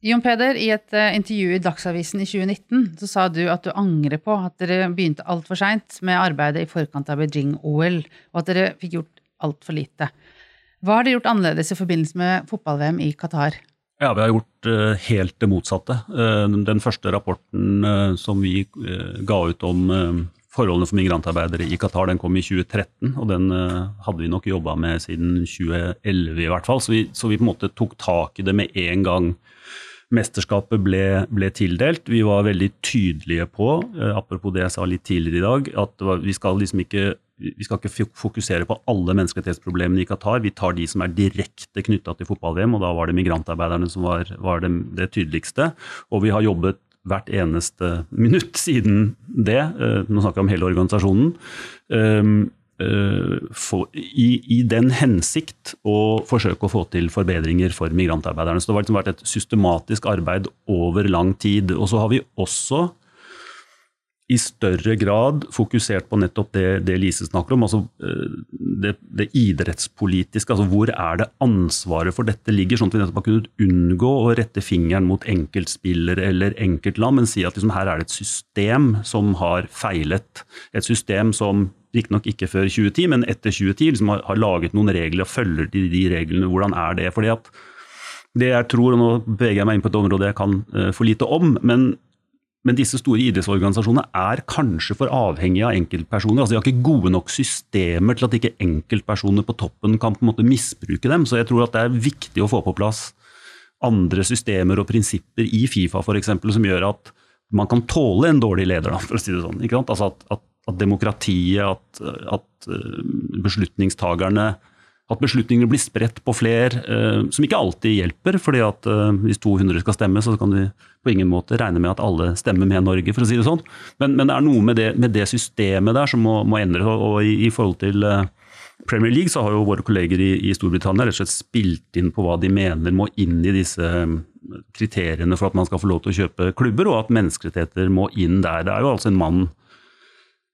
Jon Peder, i et uh, intervju i Dagsavisen i 2019 så sa du at du angrer på at dere begynte altfor seint med arbeidet i forkant av Beijing-OL, og at dere fikk gjort altfor lite. Hva har dere gjort annerledes i forbindelse med fotball-VM i Qatar? Ja, Vi har gjort uh, helt det motsatte. Uh, den første rapporten som vi ga ut om forholdene for migrantarbeidere i Qatar den kom i 2013, og den hadde vi nok jobba med siden 2011 i hvert fall. Så vi, så vi, på en måte tok tak i det med en gang mesterskapet ble, ble, tildelt. Vi var veldig tydelige på, eh, apropos det jeg sa litt tidligere i dag, at vi skal liksom ikke vi skal ikke fokusere på alle menneskerettighetsproblemene i Qatar. Vi tar de som er direkte knytta til fotball-VM, og da var det migrantarbeiderne som var, var det, det, tydeligste. Og vi har jobbet hvert eneste minutt siden det. Eh, nå snakker jeg om hele organisasjonen. Um, Eh, i, i, den hensikt å forsøke å få til forbedringer for migrantarbeiderne. Så det har liksom vært et systematisk arbeid over lang tid. Og så har vi også i større grad fokusert på nettopp det, det Lise snakker om, altså eh, det, det, idrettspolitiske. altså Hvor er det ansvaret for dette ligger, sånn at vi nettopp har kunnet unngå å rette fingeren mot enkeltspillere eller enkeltland, men si at liksom her er det et system som har feilet. Et system som Riktignok ikke før 2010, men etter 2010 liksom har, har, laget noen regler og følger de, de reglene. Hvordan er det? Fordi at det jeg tror, og nå beveger jeg meg inn på et område jeg kan uh, for lite om, men, men, disse store idrettsorganisasjonene er kanskje for avhengige av enkeltpersoner. altså De har ikke gode nok systemer til at ikke enkeltpersoner på toppen kan på en måte misbruke dem. Så jeg tror at det er viktig å få på plass andre systemer og prinsipper i Fifa eksempel, som gjør at man kan tåle en dårlig leder, for å si det sånn. Altså at, at at demokratiet, at, at eh, beslutningstagerne at beslutningene blir spredt på flere, eh, som ikke alltid hjelper. fordi at eh, Hvis 200 skal stemme, så kan vi på ingen måte regne med at alle stemmer med Norge. for å si det sånn. Men, men det er noe med det, med det, systemet der som må, må endre. Og, i, i, forhold til eh, Premier League så har jo våre kolleger i, i Storbritannia rett og slett spilt inn på hva de mener må inn i disse kriteriene for at man skal få lov til å kjøpe klubber, og at menneskerettigheter må inn der. Det er jo altså en mann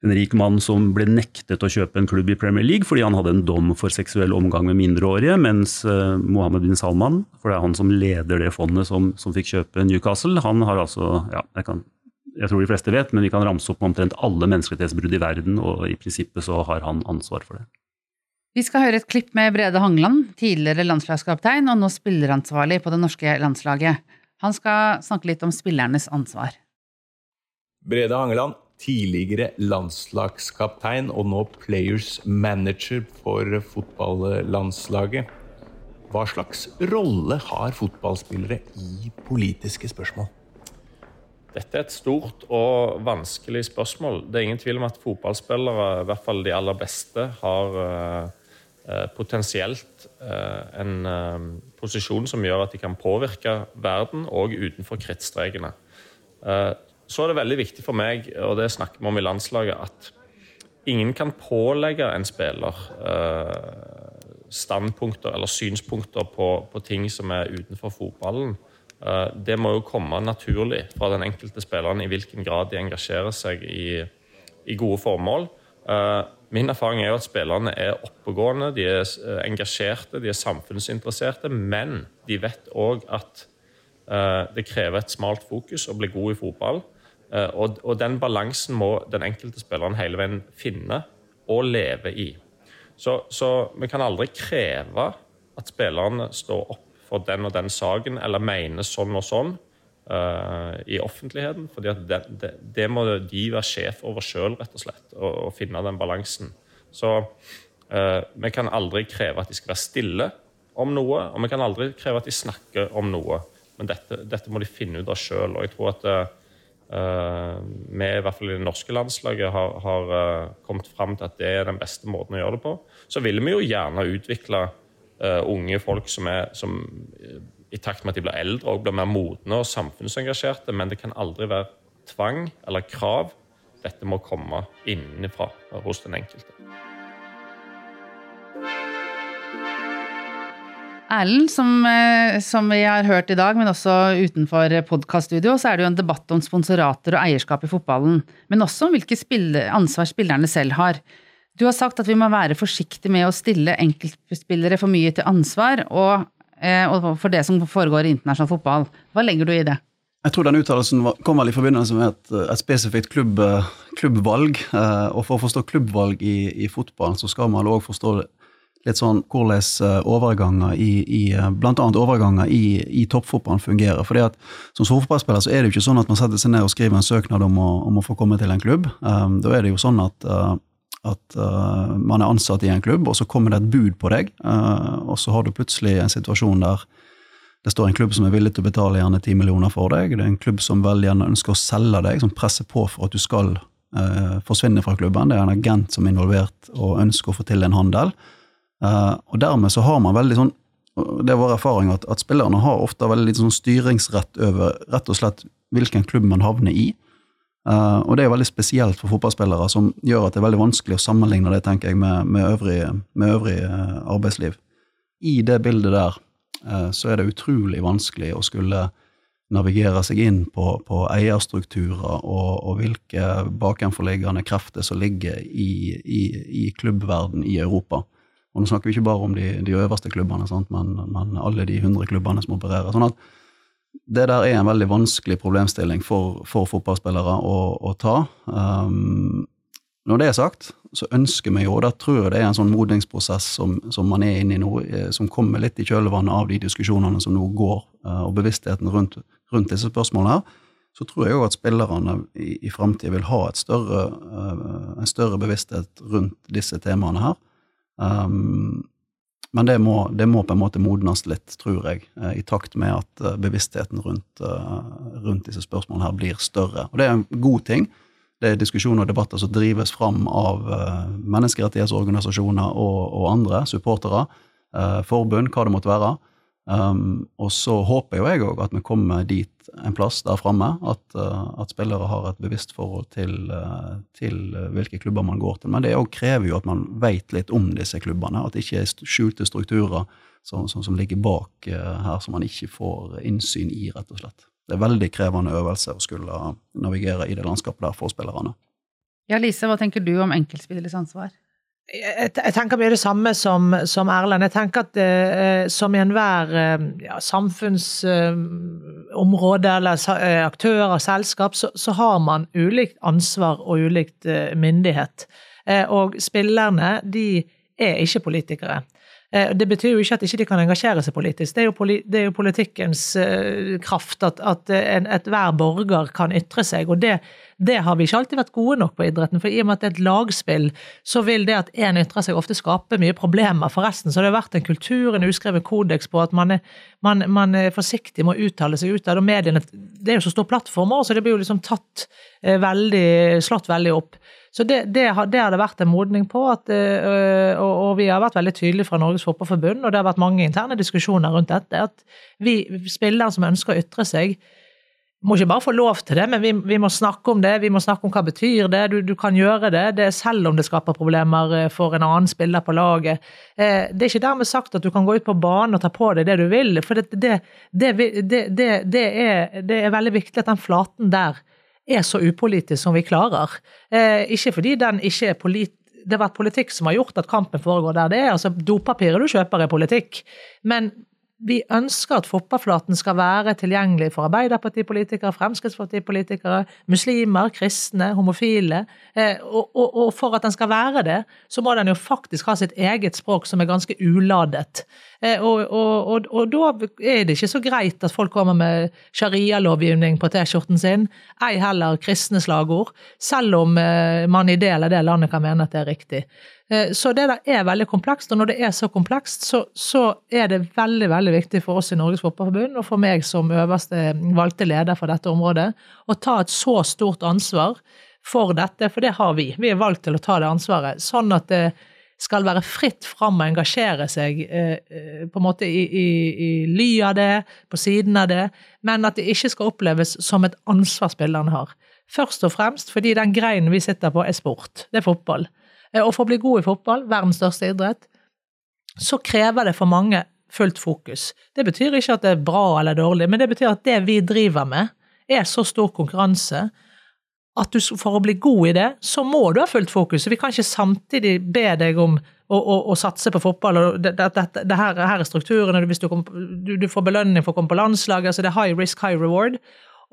en rik mann som ble nektet å kjøpe en klubb i Premier League fordi han hadde en dom for seksuell omgang med mindreårige, mens uh, Mohammed bin Salman, for det er han som leder det fondet som, som fikk kjøpe Newcastle, han har altså ja, jeg, kan, jeg, tror de fleste vet, men vi kan ramse opp omtrent alle menneskerettighetsbrudd i verden, og i prinsippet så har han ansvar for det. Vi skal høre et klipp med Brede Hangeland, tidligere landslagskaptein og nå spilleransvarlig på det norske landslaget. Han skal snakke litt om spillernes ansvar. Brede Hangeland, tidligere landslagskaptein og nå players manager for fotballandslaget. Hva slags rolle har fotballspillere i politiske spørsmål? Dette er et stort og vanskelig spørsmål. Det er ingen tvil om at fotballspillere, i hvert fall de aller beste, har uh, potensielt uh, en posisjon som gjør at de kan påvirke verden òg utenfor krittstrekene. Så er det veldig viktig for meg, og det snakker vi om i landslaget, at ingen kan pålegge en spiller uh, standpunkter eller synspunkter på, på, ting som er utenfor fotballen. Uh, det må jo komme naturlig fra den enkelte spilleren i hvilken grad de engasjerer seg i, i gode formål. Uh, min erfaring er jo at spillerne er oppegående, de er engasjerte, de er samfunnsinteresserte, men de vet òg at det krever et smalt fokus å bli god i fotball. Eh, og, og, den balansen må den enkelte spilleren hele veien finne og leve i. Så, så, vi kan aldri kreve at spillerne står opp for den og den saken eller mener sånn og sånn. uh, i offentligheten. For det, det, det må de være sjef over sjøl, rett og slett, og, og, finne den balansen. Så uh, vi kan aldri kreve at de skal være stille om noe, og vi kan aldri kreve at de snakker om noe. Men dette, dette må de finne ut av sjøl. Og jeg tror at uh, vi, i hvert fall i det norske landslaget, har, har uh, kommet fram til at det er den beste måten å gjøre det på. Så ville vi jo gjerne utvikle uh, unge folk som, er, som i takt med at de blir eldre og blir mer modne og samfunnsengasjerte, men det kan aldri være tvang eller krav. Dette må komme innenfra hos den enkelte. Erlend, som, eh, som, vi har hørt i dag, men også utenfor podkaststudio, så er det jo en debatt om sponsorater og eierskap i fotballen. Men også om hvilke ansvar spillerne selv har. Du har sagt at vi må være forsiktige med å stille enkeltspillere for mye til ansvar, og, eh, og for det som foregår i internasjonal fotball. Hva legger du i det? Jeg tror den uttalelsen kom vel i forbindelse med et, et spesifikt klubb, klubbvalg. Eh, og for å forstå klubbvalg i, i fotballen, så skal man òg forstå det litt sånn hvordan eh, overganger i, i eh, annet overganger i, i toppfotballen fungerer. Fordi at Som fotballspiller så er det jo ikke sånn at man setter seg ned og skriver en søknad om å, om å få komme til en klubb. Um, da er det jo sånn at, uh, at uh, man er ansatt i en klubb, og så kommer det et bud på deg. Uh, og så har du plutselig en situasjon der det står en klubb som er villig til å betale gjerne 10 millioner for deg. Det er en klubb som veldig gjerne ønsker å selge deg, som presser på for at du skal forsvinne fra klubben. Det er en agent som er involvert og ønsker å få til en handel. Uh, og dermed så har man veldig sånn Det er vår erfaring at, at spillerne har ofte veldig litt sånn styringsrett over rett og slett hvilken klubb man havner i. Uh, og det er veldig spesielt for fotballspillere, som gjør at det er veldig vanskelig å sammenligne det tenker jeg, med, med øvrig, med øvrig uh, arbeidsliv. I det bildet der så er det utrolig vanskelig å skulle navigere seg inn på, på eierstrukturer og, og, hvilke bakenforliggende krefter som ligger i, i, i klubbverden i Europa. Og nå snakker vi ikke bare om de, de øverste klubbene, men, men, alle de 100 klubbene som opererer. sånn at det der er en veldig vanskelig problemstilling for, for fotballspillere å, å ta. Um, når det er sagt, så ønsker vi jo, og da tror jeg det er en sånn modningsprosess som, som, man er inne i nå, eh, som kommer litt i kjølvannet av de diskusjonene som nå går, uh, og bevisstheten rundt, rundt disse spørsmålene her, så tror jeg òg at spillerne i, i framtida vil ha større, uh, en større bevissthet rundt disse temaene her. Um, men det må, det må, på en måte modnes litt, tror jeg, eh, i takt med at eh, bevisstheten rundt, eh, rundt disse spørsmålene her blir større. Og det er en god ting. Det er diskusjoner og debatter som drives fram av menneskerettighetsorganisasjoner og, og andre, supportere, forbund, hva det måtte være. Um, og så håper jo jeg òg at vi kommer dit en plass der framme at, uh, at, spillere har et bevisst forhold til, uh, til uh, hvilke klubber man går til. Men det krever jo at man veit litt om disse klubbene, at det ikke er skjulte strukturer som, som, som ligger bak her som man ikke får innsyn i, rett og slett. Det er veldig krevende øvelse å skulle navigere i det landskapet der for spillerne. Ja, Lise, hva tenker du om enkeltspilleres ansvar? Jeg, jeg, tenker mye det samme som, som Erlend. Jeg tenker at eh, som i enhver eh, ja, samfunnsområde eh, eller eh, aktører, selskap, så, så, har man ulikt ansvar og ulikt eh, myndighet. Eh, og spillerne, de er ikke politikere. Eh, det betyr jo ikke at de ikke kan engasjere seg politisk. Det er jo, poli, det er jo politikkens uh, kraft at, at enhver borger kan ytre seg. Og det, det, har vi ikke alltid vært gode nok på idretten. For i og med at det er et lagspill, så vil det at én ytrer seg, ofte skape mye problemer for resten. Så det har vært en kultur, en uskrevet kodeks på at man er, man, man er forsiktig med å uttale seg ut av mediene, det er jo så store plattformer, så det blir jo liksom tatt veldig, slått veldig opp. Så det, det, har, det, har, det vært en modning på, at, øh, og, og, vi har vært veldig tydelige fra Norges Fotballforbund, og det har vært mange interne diskusjoner rundt dette, at vi spillere som ønsker å ytre seg, må ikke bare få lov til det, men vi, vi, må snakke om det. Vi må snakke om hva betyr det du, du kan gjøre det, det selv om det skaper problemer øh, for en annen spiller på laget. Eh, det er ikke dermed sagt at du kan gå ut på banen og ta på deg det du vil, for det, det, det er, er, veldig viktig at den flaten der er så upolitisk som vi klarer. Eh, ikke fordi den ikke er polit det har vært politikk som har gjort at kampen foregår der det er. altså Dopapiret du kjøper er politikk, men vi ønsker at fotballflaten skal være tilgjengelig for Arbeiderpartipolitikere, Fremskrittspartipolitikere, muslimer, kristne, homofile. Eh, og, og, og, for at den skal være det, så må den jo faktisk ha sitt eget språk som er ganske uladet. Eh, og, og, da er det ikke så greit at folk kommer med sharia-lovgivning på T-skjorten sin, ei heller kristne slagord, selv om eh, man i del av det landet kan mene at det er riktig. Eh, så det der er veldig komplekst, og når det er så komplekst, så, så, er det veldig veldig viktig for oss i Norges Fotballforbund, og for meg som øverste valgte leder for dette området, å ta et så stort ansvar for dette, for det har vi. Vi er valgt til å ta det ansvaret. Sånn at det skal være fritt fram å engasjere seg eh, eh, på en måte i, i, i, ly av det, på siden av det, men at det ikke skal oppleves som et ansvar spillerne har. Først og fremst fordi den greinen vi sitter på, er sport. Det er fotball. Eh, og for å bli god i fotball, verdens største idrett, så krever det for mange fullt fokus. Det betyr ikke at det er bra eller dårlig, men det betyr at det vi driver med, er så stor konkurranse at du, for å bli god i det, så må du ha fullt fokus. Vi kan ikke samtidig be deg om å, å, å satse på fotball. og det, det, det, det her, her, er strukturene. Hvis du, du, du, får belønning for å komme på landslaget. altså Det er high risk, high reward.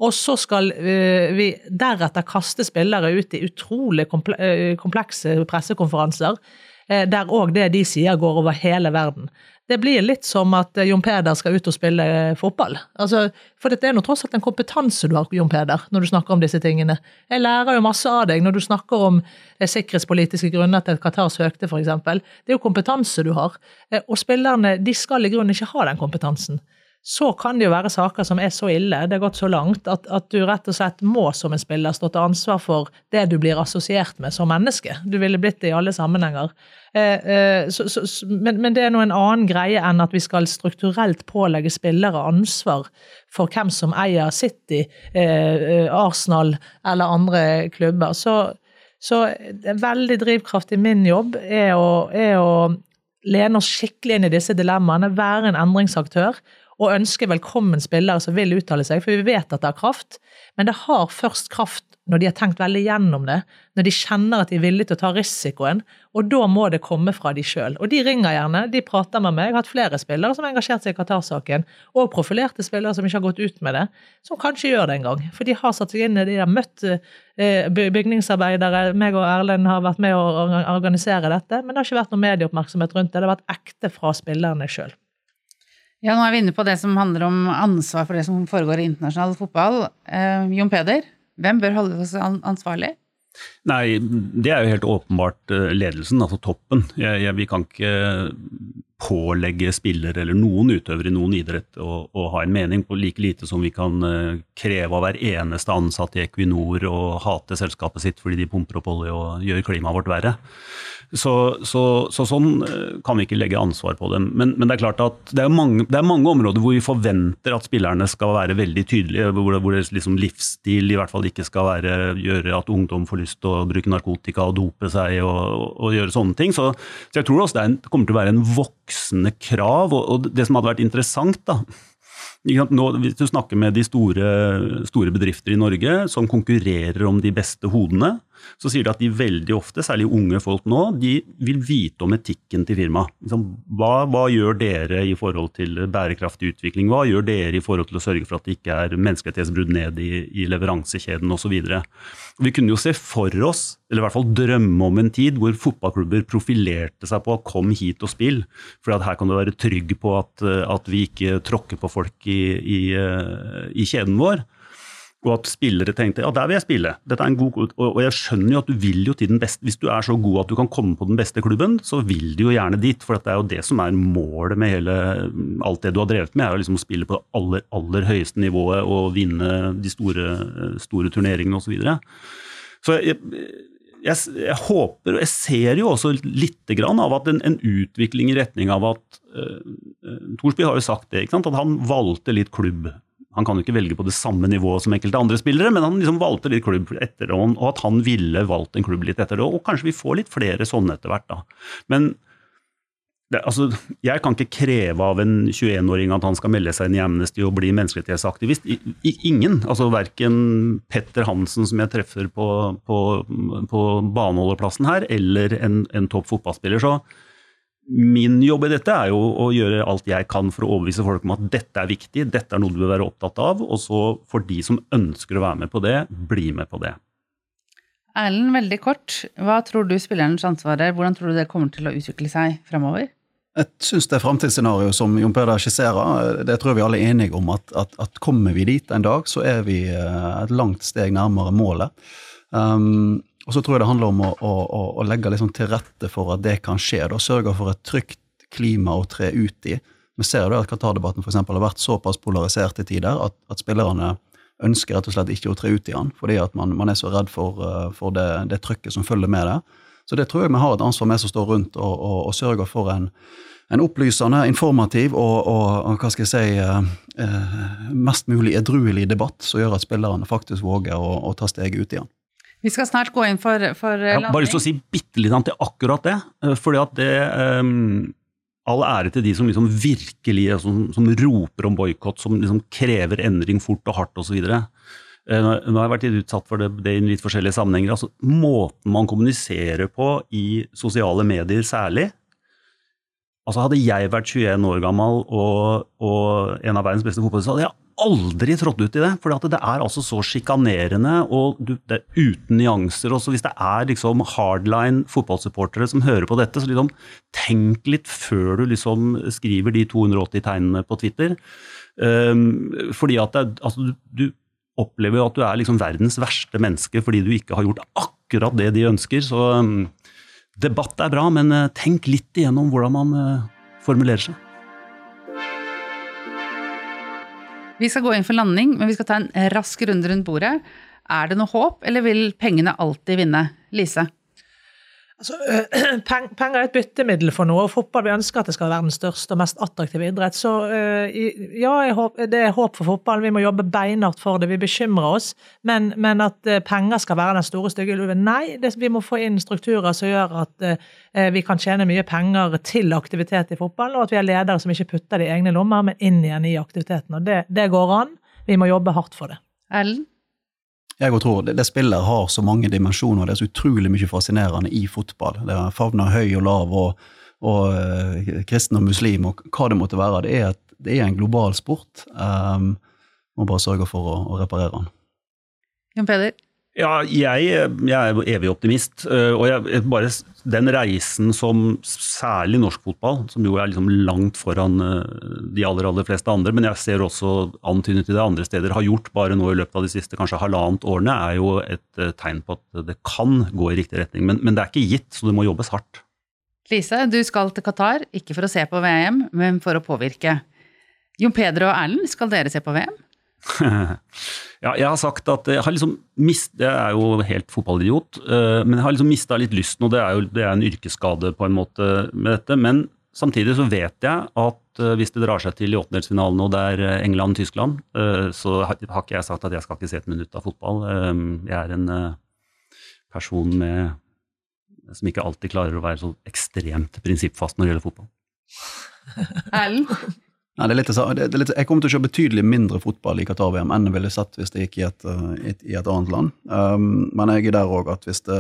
Og så skal uh, vi deretter kaste spillere ut i utrolig uh, komplekse pressekonferanser, uh, der òg det de sier, går over hele verden det blir litt som at eh, Jon Peder skal ut og spille eh, fotball. Altså, for det er nå tross alt en kompetanse du har, Jon Peder, når du snakker om disse tingene. Jeg lærer jo masse av deg når du snakker om eh, sikkerhetspolitiske grunner til at Qatar søkte, f.eks. Det er jo kompetanse du har. Og spillerne de skal i grunnen ikke ha den kompetansen så kan det jo være saker som er så ille, det har gått så langt, at, at, du rett og slett må som en spiller stå til ansvar for det du blir assosiert med som menneske. Du ville blitt det i alle sammenhenger. Eh, eh, så, så, men, men, det er nå en annen greie enn at vi skal strukturelt pålegge spillere ansvar for hvem som eier City, eh, Arsenal eller andre klubber. Så, så en veldig drivkraft i min jobb er å, er å lene oss skikkelig inn i disse dilemmaene, være en endringsaktør og ønske velkommen spillere som vil uttale seg, for vi vet at det har kraft. Men det har først kraft når de har tenkt veldig gjennom det, når de kjenner at de er villige til å ta risikoen, og da må det komme fra de sjøl. Og de ringer gjerne, de prater med meg. Jeg har hatt flere spillere som har engasjert seg i Qatar-saken, og profilerte spillere som ikke har gått ut med det, som kanskje gjør det en gang. For de har satt seg inn i det, de har møtt eh, bygningsarbeidere, meg og Erlend har vært med å organisere dette, men det har ikke vært noe medieoppmerksomhet rundt det, det har vært ekte fra spillerne sjøl. Ja, nå er vi inne på det som handler om ansvar for det som foregår i internasjonal fotball. Eh, Jon Peder, hvem bør holde seg ansvarlig? Nei, det er jo helt åpenbart eh, ledelsen, altså toppen. Jeg, jeg, vi kan ikke pålegge spillere eller noen utøvere i noen idrett å, å, ha en mening, på like lite som vi kan uh, kreve av hver eneste ansatt i Equinor å hate selskapet sitt fordi de pumper opp olje og gjør klimaet vårt verre. Så, så, så, sånn eh, kan vi ikke legge ansvar på dem. Men, men det er klart at det er, mange, det er, mange, områder hvor vi forventer at spillerne skal være veldig tydelige, hvor, hvor deres liksom livsstil i hvert fall ikke skal være, gjøre at ungdom får lyst til å bruke narkotika og dope seg og, og, og gjøre sånne ting. Så, jeg tror også det en, kommer til å være en voksende krav. Og, og det som hadde vært interessant, da, nå, hvis du snakker med de store, store bedrifter i Norge som konkurrerer om de beste hodene, så sier de at de veldig ofte, særlig unge folk nå, de vil vite om etikken til firmaet. Liksom, hva, hva, gjør dere i forhold til bærekraftig utvikling? Hva gjør dere i forhold til å sørge for at det ikke er menneskerettighetsbrudd ned i, i leveransekjeden osv.? Vi kunne jo se for oss, eller i hvert fall drømme om en tid hvor fotballklubber profilerte seg på å komme hit og spille, for her kan du være trygg på at, at vi ikke tråkker på folk i, i, i kjeden vår. Og at spillere tenkte ja, der vil jeg spille. Dette er en god, og jeg skjønner jo at du vil jo til den beste Hvis du er så god at du kan komme på den beste klubben, så vil du jo gjerne dit. For det er jo det som er målet med hele alt det du har drevet med, er jo liksom å spille på det aller, aller høyeste nivået og vinne de store, store turneringene osv. Så, videre. så jeg, jeg, jeg, håper, og jeg ser jo også litt grann av at en, en utvikling i retning av at uh, Thorsby har jo sagt det, at han valgte litt klubb han kan jo ikke velge på det samme nivået som enkelte andre spillere, men han liksom valgte litt klubb etter det, og at han ville valgt en klubb litt etter det. Og kanskje vi får litt flere sånne etter hvert, da. Men det, altså, jeg kan ikke kreve av en 21-åring at han skal melde seg inn i Amnesty og bli menneskerettighetsaktivist. ingen. altså Verken Petter Hansen, som jeg treffer på, på, på baneholderplassen her, eller en, en topp fotballspiller. Så min jobb i dette er jo å gjøre alt jeg kan for å overbevise folk om at dette er viktig, dette er noe du bør være opptatt av, og så får de som ønsker å være med på det, bli med på det. Erlend, veldig kort. Hva tror du spillerens ansvar er? Hvordan tror du det kommer til å utvikle seg fremover? Jeg syns det framtidsscenarioet som Jon Peder skisserer, det tror jeg vi alle er enige om at, at, at, kommer vi dit en dag, så er vi eh, et langt steg nærmere målet. Um, og så tror jeg det handler om å, å, å legge liksom til rette for at det kan skje. Da Sørge for et trygt klima å tre ut i. Vi ser jo at Qatar-debatten har vært såpass polarisert i tider at, at, spillerne ønsker rett og slett ikke å tre ut i den, fordi at man, man er så redd for, uh, for det, det, trykket som følger med det. Så det tror jeg vi har et ansvar med som står rundt og, og, og sørger for en, en opplysende, informativ og, og, hva skal jeg si, uh, uh, mest mulig edruelig debatt som gjør at spillerne faktisk våger å, å ta steget ut igjen. Vi skal snart gå inn for, for landing. Jeg har bare lyst til å si bitte litt til akkurat det. Eh, fordi at det um, All ære til de som liksom virkelig som, som roper om boikott, som liksom krever endring fort og hardt osv. Eh, nå har jeg vært utsatt for det, det, i litt forskjellige sammenhenger. altså Måten man kommuniserer på i sosiale medier særlig. altså Hadde jeg vært 21 år gammel og, og en av verdens beste fotballspillere, hadde jeg aldri trådt ut i det. For det er altså så sjikanerende og du, det uten nyanser. Også hvis det er liksom hardline fotballsupportere som hører på dette, så liksom, tenk litt før du liksom skriver de 280 tegnene på Twitter. Um, fordi at det, altså, du, du, opplever at du er liksom verdens verste menneske fordi du ikke har gjort akkurat det de ønsker. Så um, debatt er bra, men uh, tenk litt igjennom hvordan man uh, formulerer seg. Vi skal gå inn for landing, men vi skal ta en rask runde rundt bordet. Er det noe håp, eller vil pengene alltid vinne? Lise? Altså, [CLEARS THROAT] penger er et byttemiddel for noe, og fotball vi ønsker at det skal være den største og mest attraktive idrett. Så ja, det er håp for fotball. Vi må jobbe beinhardt for det. Vi bekymrer oss. Men, men at penger skal være den store, stygge ulven Nei, det, vi må få inn strukturer som gjør at vi kan tjene mye penger til aktivitet i fotball, og at vi har ledere som ikke putter det i egne lommer, men inn igjen i aktiviteten. Og det, det går an. Vi må jobbe hardt for det. Ellen? Jeg tror det, det spillet har så mange dimensjoner, det er så utrolig mye fascinerende i fotball. Det favner høy og lav og, og uh, kristen og muslim og hva det måtte være. Det er, et, det er en global sport. Um, må bare sørge for å, å reparere den. Jon Peder? Ja, jeg, jeg, er evig optimist. Eh, og jeg, bare den reisen som særlig norsk fotball, som jo er liksom langt foran eh, de aller aller fleste andre, men jeg ser også antydning til det andre steder, har gjort bare nå i løpet av de siste kanskje halvannet årene, er jo et eh, tegn på at det kan gå i riktig retning. Men, men det er ikke gitt, så det må jobbes hardt. Lise, du skal til Qatar, ikke for å se på VM, men for å påvirke. Jon Peder og Erlend, skal dere se på VM? [LAUGHS] ja, jeg har sagt at jeg har liksom mist, Jeg er jo helt fotballidiot, uh, men jeg har liksom mista litt lysten, og det er jo det er en yrkesskade på en måte med dette. Men samtidig så vet jeg at uh, hvis det drar seg til i åttendelsfinalen og det er eh, England-Tyskland, så har, ikke jeg sagt at jeg skal ikke se et minutt av fotball. jeg er en person med, som ikke alltid klarer å være så ekstremt prinsippfast når det gjelder fotball. Erlend? Nei, det er litt, det er litt, jeg kommer til å se betydelig mindre fotball i Qatar-VM enn jeg ville sett hvis det gikk i et, uh, i et annet land. Um, men jeg er der òg at hvis det,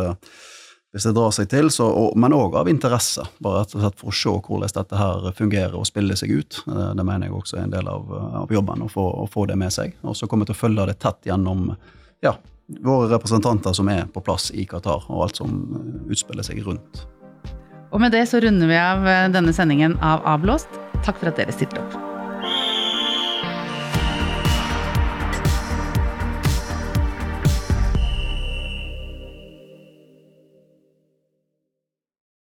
hvis det, drar seg til, så, og, men òg av interesse, bare rett og slett for å se hvordan dette her fungerer og spiller seg ut. Det, det mener jeg også er en del av, av jobben, å få, å få, det med seg. Og så kommer jeg til å følge det tett gjennom ja, våre representanter som er på plass i Qatar, og alt som utspiller seg rundt. Og med det så runder vi av denne sendingen av Avblåst. Takk for at dere stilte opp.